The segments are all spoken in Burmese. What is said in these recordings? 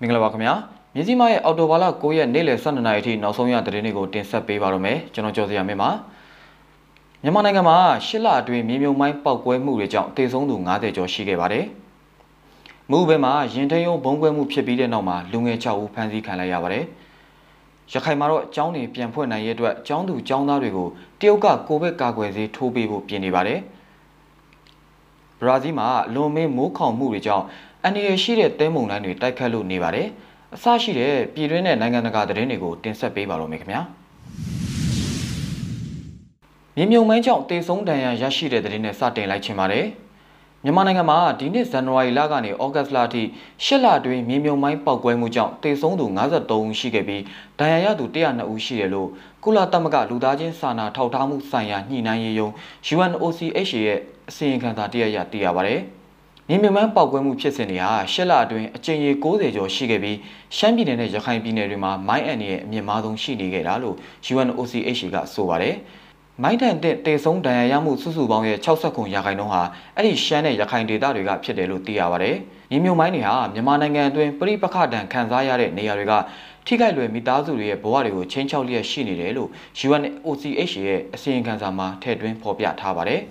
မင်္ဂလာပါခင်ဗျာမြင်းကြီးမရဲ့အော်တိုဘာလ9ရက်နေ့လယ်12နာရီအထိနောက်ဆုံးရသတင်းတွေကိုတင်ဆက်ပေးပါရမယ်ကျွန်တော်ကျော်စရာမင်းပါမြန်မာနိုင်ငံမှာရှစ်လအတွင်းမြေမြုံမိုင်းပောက်ကွဲမှုတွေကြောင့်တေဆုံးသူ90ကျော်ရှိခဲ့ပါတယ်မူဘဲမှာရင်ထိန်ယုံဘုံကွဲမှုဖြစ်ပြီးတဲ့နောက်မှာလူငယ်6ဦးဖမ်းဆီးခံလိုက်ရပါတယ်ရခိုင်မှာတော့အကြောင်းတွေပြန်ဖွင့်နိုင်ရဲ့အတွက်အကြောင်းသူအကြောင်းသားတွေကိုတရုတ်ကကိုဗစ်ကာကွယ်ဆေးထိုးပေးဖို့ပြင်နေပါတယ် ဘရာဇီးမှာလွန်မေးမိုးခေါင်မှုတွေကြောင့်အန်ဒီရရှိတဲ့တဲမုန်တိုင်းတွေတိုက်ခတ်လို့နေပါတယ်။အစရှိတဲ့ပြည်တွင်းနဲ့နိုင်ငံတကာသတင်းတွေကိုတင်ဆက်ပေးပါတော့မယ်ခင်ဗျာ။မြေမြုံမိုင်းကြောင့်တေဆုံးဒဏ်ရာရရှိတဲ့သတင်းနဲ့စတင်လိုက်ချင်ပါတယ်။ မြန်မာနိုင်ငံမှာဒီနှစ်ဇန်နဝါရီလကနေဩဂတ်လအထိ၈လအတွင်းမြေမြုံမိုင်းပောက်ကွဲမှုကြောင့်တေဆုံးသူ53ဦးရှိခဲ့ပြီးဒဏ်ရာရသူ102ဦးရှိတယ်လို့ကုလသမဂ္ဂလူသားချင်းစာနာထောက်ထားမှုဆိုင်ရာညှိနှိုင်းရေးယုံ UNOCHA ရဲ့အစီရင်ခံစာတရရသိရပါတယ်။မြေမြမန်းပောက်ကွဲမှုဖြစ်စဉ်တွေဟာရှစ်လအတွင်းအကြိမ်ရေ60ကျော်ရှိခဲ့ပြီးရှမ်းပြည်နယ်နဲ့ရခိုင်ပြည်နယ်တွေမှာမိုင်းအန်ရဲ့အမြင့်မားဆုံးရှိနေခဲ့တာလို့ UNOCHA ကဆိုပါတယ်။ မိုင်းတန်တဲ့တေဆုံးဒဏ်ရာရမှုစုစုပေါင်းရဲ့69ရာခိုင်နှုန်းဟာအဲ့ဒီရှမ်းနဲ့ရခိုင်ဒေသတွေကဖြစ်တယ်လို့သိရပါတယ်။မြေမြုံမိုင်းတွေဟာမြန်မာနိုင်ငံအတွင်းပြိပခဒဏ်ခံစားရတဲ့နေရာတွေကထိခိုက်လွယ်မိသားစုတွေရဲ့ဘဝတွေကိုချင်းချောက်လျက်ရှိနေတယ်လို့ UNOCHA ရဲ့အစီရင်ခံစာမှာထည့်သွင်းဖော်ပြထားပါတယ်။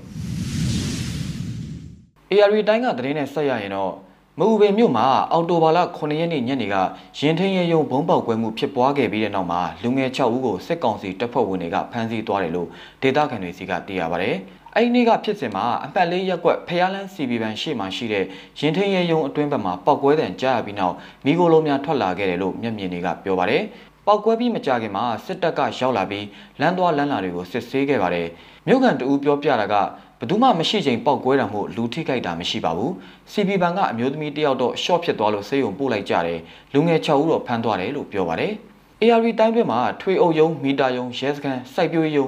AR တိုင်းကသတင်းနဲ့ဆက်ရရင်တော့ မအူပင်မြို့မှာအော်တိုဘာလ9ရက်နေ့ညနေကရင်ထင်းရဲယုံဘုံပေါက်ကွဲမှုဖြစ်ပွားခဲ့ပြီးတဲ့နောက်မှာလူငယ်6ဦးကိုစစ်ကောင်စီတပ်ဖွဲ့ဝင်တွေကဖမ်းဆီးသွားတယ်လို့ဒေသခံတွေစီကသိရပါဗျ။အဲ့ဒီနေ့ကဖြစ်စဉ်မှာအပတ်လေးရက်ကွက်ဖျားလန်းစီပီဘန်ရှေ့မှာရှိတဲ့ရင်ထင်းရဲယုံအတွင်းဘက်မှာပောက်ကွဲတဲ့ကြားရပြီးနောက်မိโกလုံးများထွက်လာခဲ့တယ်လို့မျက်မြင်တွေကပြောပါတယ်။ပောက်ကွဲပြီးမကြခင်မှာစစ်တပ်ကရောက်လာပြီးလမ်းသွားလမ်းလာတွေကိုစစ်ဆေးခဲ့ပါတယ်။မြို့ကန်တူပြောပြတာက ဘယ်သူမှမရှိချိန်ပောက်ကွဲတာမို့လူထိခိုက်တာမရှိပါဘူး။ CP ဘန်ကအမျိုးသမီးတယောက်တော့ရှော့ဖြစ်သွားလို့ဆေးရုံပို့လိုက်ကြတယ်။လူငယ်6ဦးတော့ဖမ်းသွားတယ်လို့ပြောပါတယ်။ AR တိုင်းတွင်မှာထွေအုပ်ယုံမီတာယုံရဲစခန်းစိုက်ပျိုးယုံ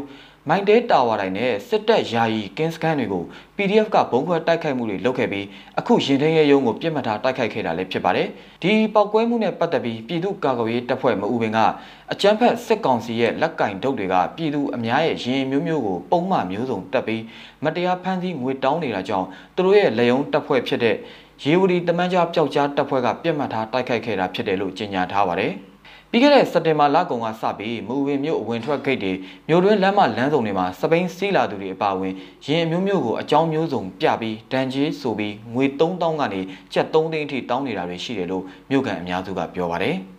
မိုင်းတဲတာဝါတိုင်းနဲ့စစ်တပ်ယာယီကင်းစကန်တွေကို PDF ကဘုံခွဲတိုက်ခိုက်မှုတွေလုပ်ခဲ့ပြီးအခုရင်ထင်းရဲရုံးကိုပြစ်မှတ်ထားတိုက်ခိုက်ခဲ့တာလည်းဖြစ်ပါတယ်။ဒီပောက်ကွဲမှုနဲ့ပတ်သက်ပြီးပြည်သူ့ကာကွယ်ရေးတပ်ဖွဲ့မအူပင်ကအကြမ်းဖက်စစ်ကောင်စီရဲ့လက်ကင်ဒုတ်တွေကပြည်သူအများရဲ့ရင်မျိုးမျိုးကိုပုံမှန်မျိုးစုံတက်ပြီးမတရားဖမ်းဆီးငွေတောင်းနေတာကြောင့်သူတို့ရဲ့လေယုံတပ်ဖွဲ့ဖြစ်တဲ့ရေဝတီတမန်ကြားပျောက်ကြားတပ်ဖွဲ့ကပြစ်မှတ်ထားတိုက်ခိုက်ခဲ့တာဖြစ်တယ်လို့ကြေညာထားပါတယ်။ ပြီးခဲ့တဲ့စက်တင်ဘာလကုန်ကစပြီးမူဝင်မြို့အဝင်ထွက်ဂိတ်တွေမြို့တွင်းလမ်းမလမ်းစုံတွေမှာစပိန်စီးလာသူတွေအပါအဝင်ရင်အမျိုးမျိုးကိုအကြောင်းမျိုးစုံပြပြီးဒဏ်ကြေးဆိုပြီးငွေ3000ကနေကျပ်3သိန်းအထိတောင်းနေတာတွေရှိတယ်လို့မြို့ကန်အများစုကပြောပါတယ်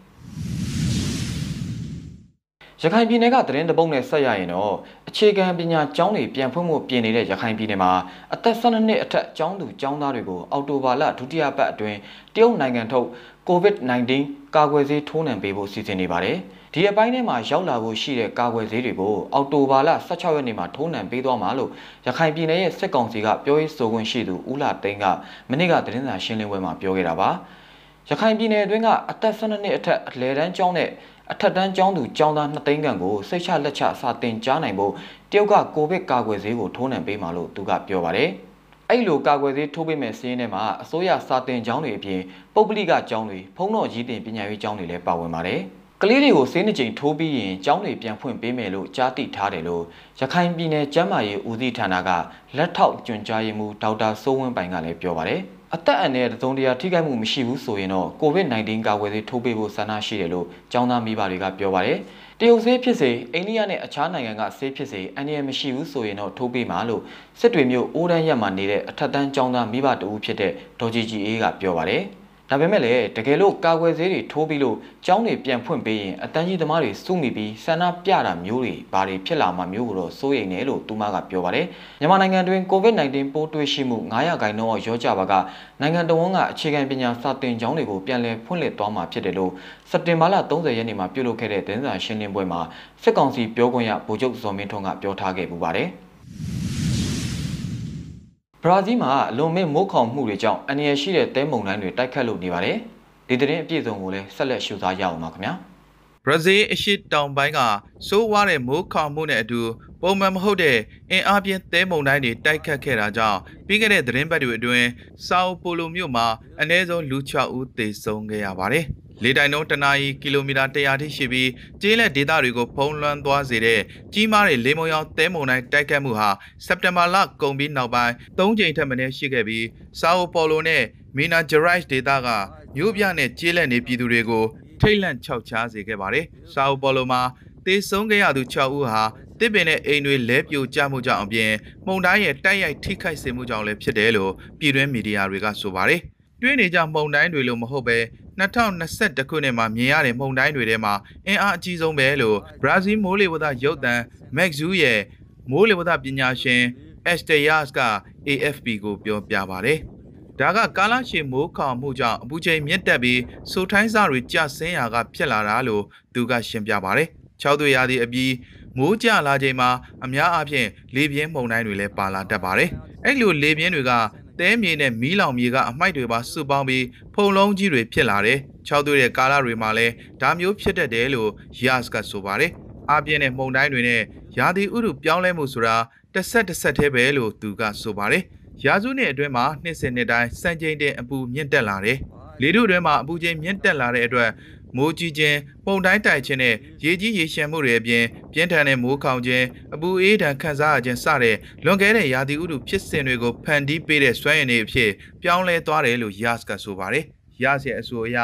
ရခိုင်ပြည်နယ်ကသတင်းတပုတ်နဲ့ဆက်ရရင်တော့အခြေခံပညာကျောင်းတွေပြန်ဖွင့်မှုပြင်နေတဲ့ရခိုင်ပြည်နယ်မှာအသက်12နှစ်အထက်ကျောင်းသူကျောင်းသားတွေကိုအောက်တိုဘာလဒုတိယပတ်အတွင်းတရုတ်နိုင်ငံထုတ် COVID-19 ကာကွယ်ဆေးထိုးနှံပေးဖို့စီစဉ်နေပါတယ်။ဒီအပိုင်းထဲမှာရောက်လာဖို့ရှိတဲ့ကာကွယ်ဆေးတွေကိုအောက်တိုဘာလ16ရက်နေ့မှာထိုးနှံပေးသွားမှာလို့ရခိုင်ပြည်နယ်ရဲ့စစ်ကောင်စီကပြောရေးဆိုခွင့်ရှိသူဦးလာသိန်းကမနေ့ကသတင်းစာရှင်းလင်းပွဲမှာပြောခဲ့တာပါ။ရခိုင်ပြည်နယ်အတွင်းကအသက်12နှစ်အထက်အလဲတန်းကျောင်းနဲ့ အထက်တန်းကျောင်းသူကျောင်းသား2သိန်းခန့်ကိုစိတ်ချလက်ချစာတင်ကြားနိုင်ဖို့တရုတ်ကကိုဗစ်ကာကွယ်ဆေးကိုထိုးနှံပေးမှာလို့သူကပြောပါတယ်။အဲ့လိုကာကွယ်ဆေးထိုးပေးမဲ့စီးရင်ထဲမှာအစိုးရစာတင်ကျောင်းတွေအပြင်ပုဂ္ဂလိကကျောင်းတွေဖုံးတော်ရည်တင်ပညာရေးကျောင်းတွေလည်းပါဝင်ပါတယ်။ကလေးတွေကိုဆေးနှစ်ကြိမ်ထိုးပြီးရင်ကျောင်းတွေပြန်ဖွင့်ပေးမယ်လို့ကြားသိထားတယ်လို့ရခိုင်ပြည်နယ်ကျန်းမာရေးဦးစီးဌာနကလက်ထောက်ကျွမ်းကြားရေးမှူးဒေါက်တာစိုးဝင်းပိုင်ကလည်းပြောပါတယ်။ အသက်အန္တရာယ်သုံးတရားထိခိုက်မှုမရှိဘူးဆိုရင်တော့ COVID-19 ကာကွယ်ဆေးထိုးပေးဖို့ဆန္ဒရှိတယ်လို့ကျောင်းသားမိဘတွေကပြောပါတယ်။တရုတ်ဆေးဖြစ်စေအိန္ဒိယနဲ့အခြားနိုင်ငံကဆေးဖြစ်စေအန္တရာယ်မရှိဘူးဆိုရင်တော့ထိုးပေးမှာလို့စစ်တွေမျိုးအိုးတန်းရက်မှာနေတဲ့အထက်တန်းကျောင်းသားမိဘတဦးဖြစ်တဲ့ဒေါ်ဂျီဂျီအေးကပြောပါတယ်။ ဒါပေမဲ့လည်းတကယ်လို့ကာကွယ်ဆေးတွေထိုးပြီးလို့ကျောင်းတွေပြန်ဖွင့်ပေးရင်အတန်းကြီးသမားတွေစုမိပြီးဆန္ဒပြတာမျိုးတွေဘာတွေဖြစ်လာမှမျိုးကိုတော့စိုးရိမ်တယ်လို့သူမကပြောပါတယ်မြန်မာနိုင်ငံတွင် COVID-19 ပိုးတွေ့ရှိမှု900ခိုင်နှုန်းအောက်ရောကြပါကနိုင်ငံတော်ဝန်ကအခြေခံပညာစာသင်ကျောင်းတွေကိုပြန်လည်ဖွင့်လှစ်သွားမှာဖြစ်တယ်လို့စက်တင်ဘာလ30ရက်နေ့မှာပြုလုပ်ခဲ့တဲ့သတင်းစာရှင်းလင်းပွဲမှာစစ်ကောင်စီပြောခွင့်ရဗိုလ်ချုပ်ဇော်မင်းထွန်းကပြောထားခဲ့ပူပါတယ် ဘရာဇီးမှာအလွန်မင်းမိုးခေါင်မှုတွေကြောင့်အန္တရာယ်ရှိတဲ့တဲမုန်တိုင်းတွေတိုက်ခတ်လို့နေပါတယ်။ဒီသတင်းအပြည့်စုံကိုလည်းဆက်လက်ရှုစားရအောင်ပါခင်ဗျာ။ဘရာဇီးအရှိတောင်ပိုင်းကစိုးဝါးတဲ့မိုးခေါင်မှုနဲ့အတူပုံမှန်မဟုတ်တဲ့အင်အားပြင်းတဲမုန်တိုင်းတွေတိုက်ခတ်ခဲ့တာကြောင့်ပြီးခဲ့တဲ့သတင်းပတ်တွေအတွင်းဆောက်ပိုလိုမြို့မှာအနည်းဆုံးလူ6ဦးသေဆုံးခဲ့ရပါတယ်။ လေတိုင်နှုန်းတနာရီကီလိုမီတာ100ထိရှိပြီးကျေးလက်ဒေသတွေကိုဖုံးလွှမ်းသွားစေတဲ့ကြီးမားတဲ့လေမုံရောင်သဲမုန်တိုင်းတိုက်ခတ်မှုဟာစက်တင်ဘာလကုန်ပြီးနောက်ပိုင်း၃ကြိမ်ထက်မနည်းရှိခဲ့ပြီးဆာအိုပေါ်လိုနဲ့မီနာဂျရိုက်ဒေသကမြို့ပြနဲ့ကျေးလက်နေပြည်သူတွေကိုထိတ်လန့်ခြောက်ခြားစေခဲ့ပါတယ်။ဆာအိုပေါ်လိုမှာတေဆုံးခဲ့ရသူ6ဦးဟာတစ်ပင်နဲ့အိမ်တွေလဲပြိုကျမှုကြောင့်အပြင်မှုန်တိုင်းရဲ့တိုက်ရိုက်ထိခိုက်စေမှုကြောင့်လည်းဖြစ်တယ်လို့ပြည်တွင်းမီဒီယာတွေကဆိုပါတယ်။တွင်းနေကြမှုန်တိုင်းတွေလို့မဟုတ်ပဲ 2021ခုနှစ်မှာမြင်ရတဲ့မှုန်တိုင်းတွေထဲမှာအင်အားအကြီးဆုံးပဲလို့ဘရာဇီးမိုးလေဝသရုပ်သံ Max Zoo ရဲ့မိုးလေဝသပညာရှင် Esteyas က AFP ကိုပြောပြပါတယ်။ဒါကကာလရှည်မိုးခေါင်မှုကြောင့်အပူချိန်မြင့်တက်ပြီးစိုးထိုင်းစားတွေကျဆင်းရာကဖြစ်လာတာလို့သူကရှင်းပြပါတယ်။၆သွေရာသီအပြီးမိုးကျလာချိန်မှာအများအားဖြင့်လေပြင်းမှုန်တိုင်းတွေလည်းပါလာတတ်ပါတယ်။အဲ့လိုလေပြင်းတွေက တဲမြေနဲ့မီးလောင်မြေကအမိုက်တွေပါစုပေါင်းပြီးဖုံလုံးကြီးတွေဖြစ်လာတယ်။၆သွေရဲ့ကာလတွေမှာလည်းဒါမျိုးဖြစ်တတ်တယ်လို့ Yas ကဆိုပါတယ်။အပြင်းနဲ့မှုန်တိုင်းတွေနဲ့ရာသီဥတုပြောင်းလဲမှုဆိုတာတစ်ဆက်တစ်ဆက်တည်းပဲလို့သူကဆိုပါတယ်။ရာစုနှစ်အတွင်းမှာနှစ်စဉ်နှစ်တိုင်းစံချိန်တင်အပူမြင့်တက်လာတယ်။လေထုအတွင်းမှာအပူချိန်မြင့်တက်လာတဲ့အတွက် မိုးကြီးခြင်းပုံတိုင်းတိုက်ခြင်းနဲ့ရေကြီးရေရှမ်းမှုတွေအပြင်ပြင်းထန်တဲ့မိုးခေါင်ခြင်းအပူအေးဒဏ်ခံစားရခြင်းစတဲ့လွန်ကဲတဲ့ရာသီဥတုဖြစ်စဉ်တွေကိုဖန်တီးပေးတဲ့စွမ်းရည်တွေအဖြစ်ပြောင်းလဲသွားတယ်လို့ Yas ကဆိုပါတယ်။ Yas ရဲ့အဆိုအရ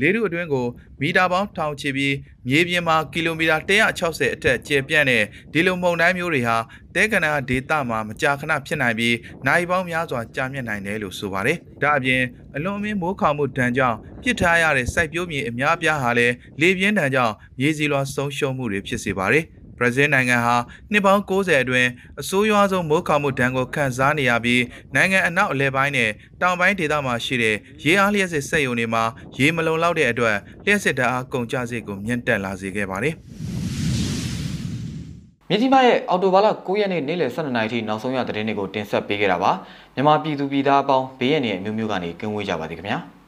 လေထုအတွင်းကိုမီတာပေါင်းထောင်ချီပြီးမြေပြင်မှာကီလိုမီတာ160အထက်ကျယ်ပြန့်တဲ့ဒီလိုမုန်တိုင်းမျိုးတွေဟာတဲကနာဒေသမှာမကြာခဏဖြစ်နိုင်ပြီးနိုင်ပေါင်းများစွာကြာမြင့်နိုင်တယ်လို့ဆိုပါတယ်။ဒါအပြင်အလွန်အမင်းမိုးခေါင်မှုဒဏ်ကြောင့်ပြစ်ထားရတဲ့စိုက်ပျိုးမြေအများပြားဟာလည်းလေပြင်းဒဏ်ကြောင့်မြေစီလွှာဆုံးရှုံးမှုတွေဖြစ်စေပါတယ်။ ဘရာဇီးနိုင်ငံဟာနှစ်ပေါင်း90အတွင်းအဆိုးရွားဆုံးမိုးခေါင်မှုဒဏ်ကိုခံစားနေရပြီးနိုင်ငံအနောက်အလဲပိုင်းနဲ့တောင်ပိုင်းဒေသမှာရှိတဲ့ရေအားလျှက်စစ်စက်ရုံတွေမှာရေမလုံလောက်တဲ့အတွက်လျှက်စစ်ဓာတ်အားကုန်ကျစရိတ်ကိုမြင့်တက်လာစေခဲ့ပါတယ်။မြကြီးမရဲ့အော်တိုဘာလ9ရက်နေ့နေ့လယ်12နာရီထိနောက်ဆုံးရသတင်းတွေကိုတင်ဆက်ပေးခဲ့တာပါမြန်မာပြည်သူပြည်သားအပေါင်းဘေးရန်တွေအမျိုးမျိုးကနေကင်းဝေးကြပါသည်ခင်ဗျာ။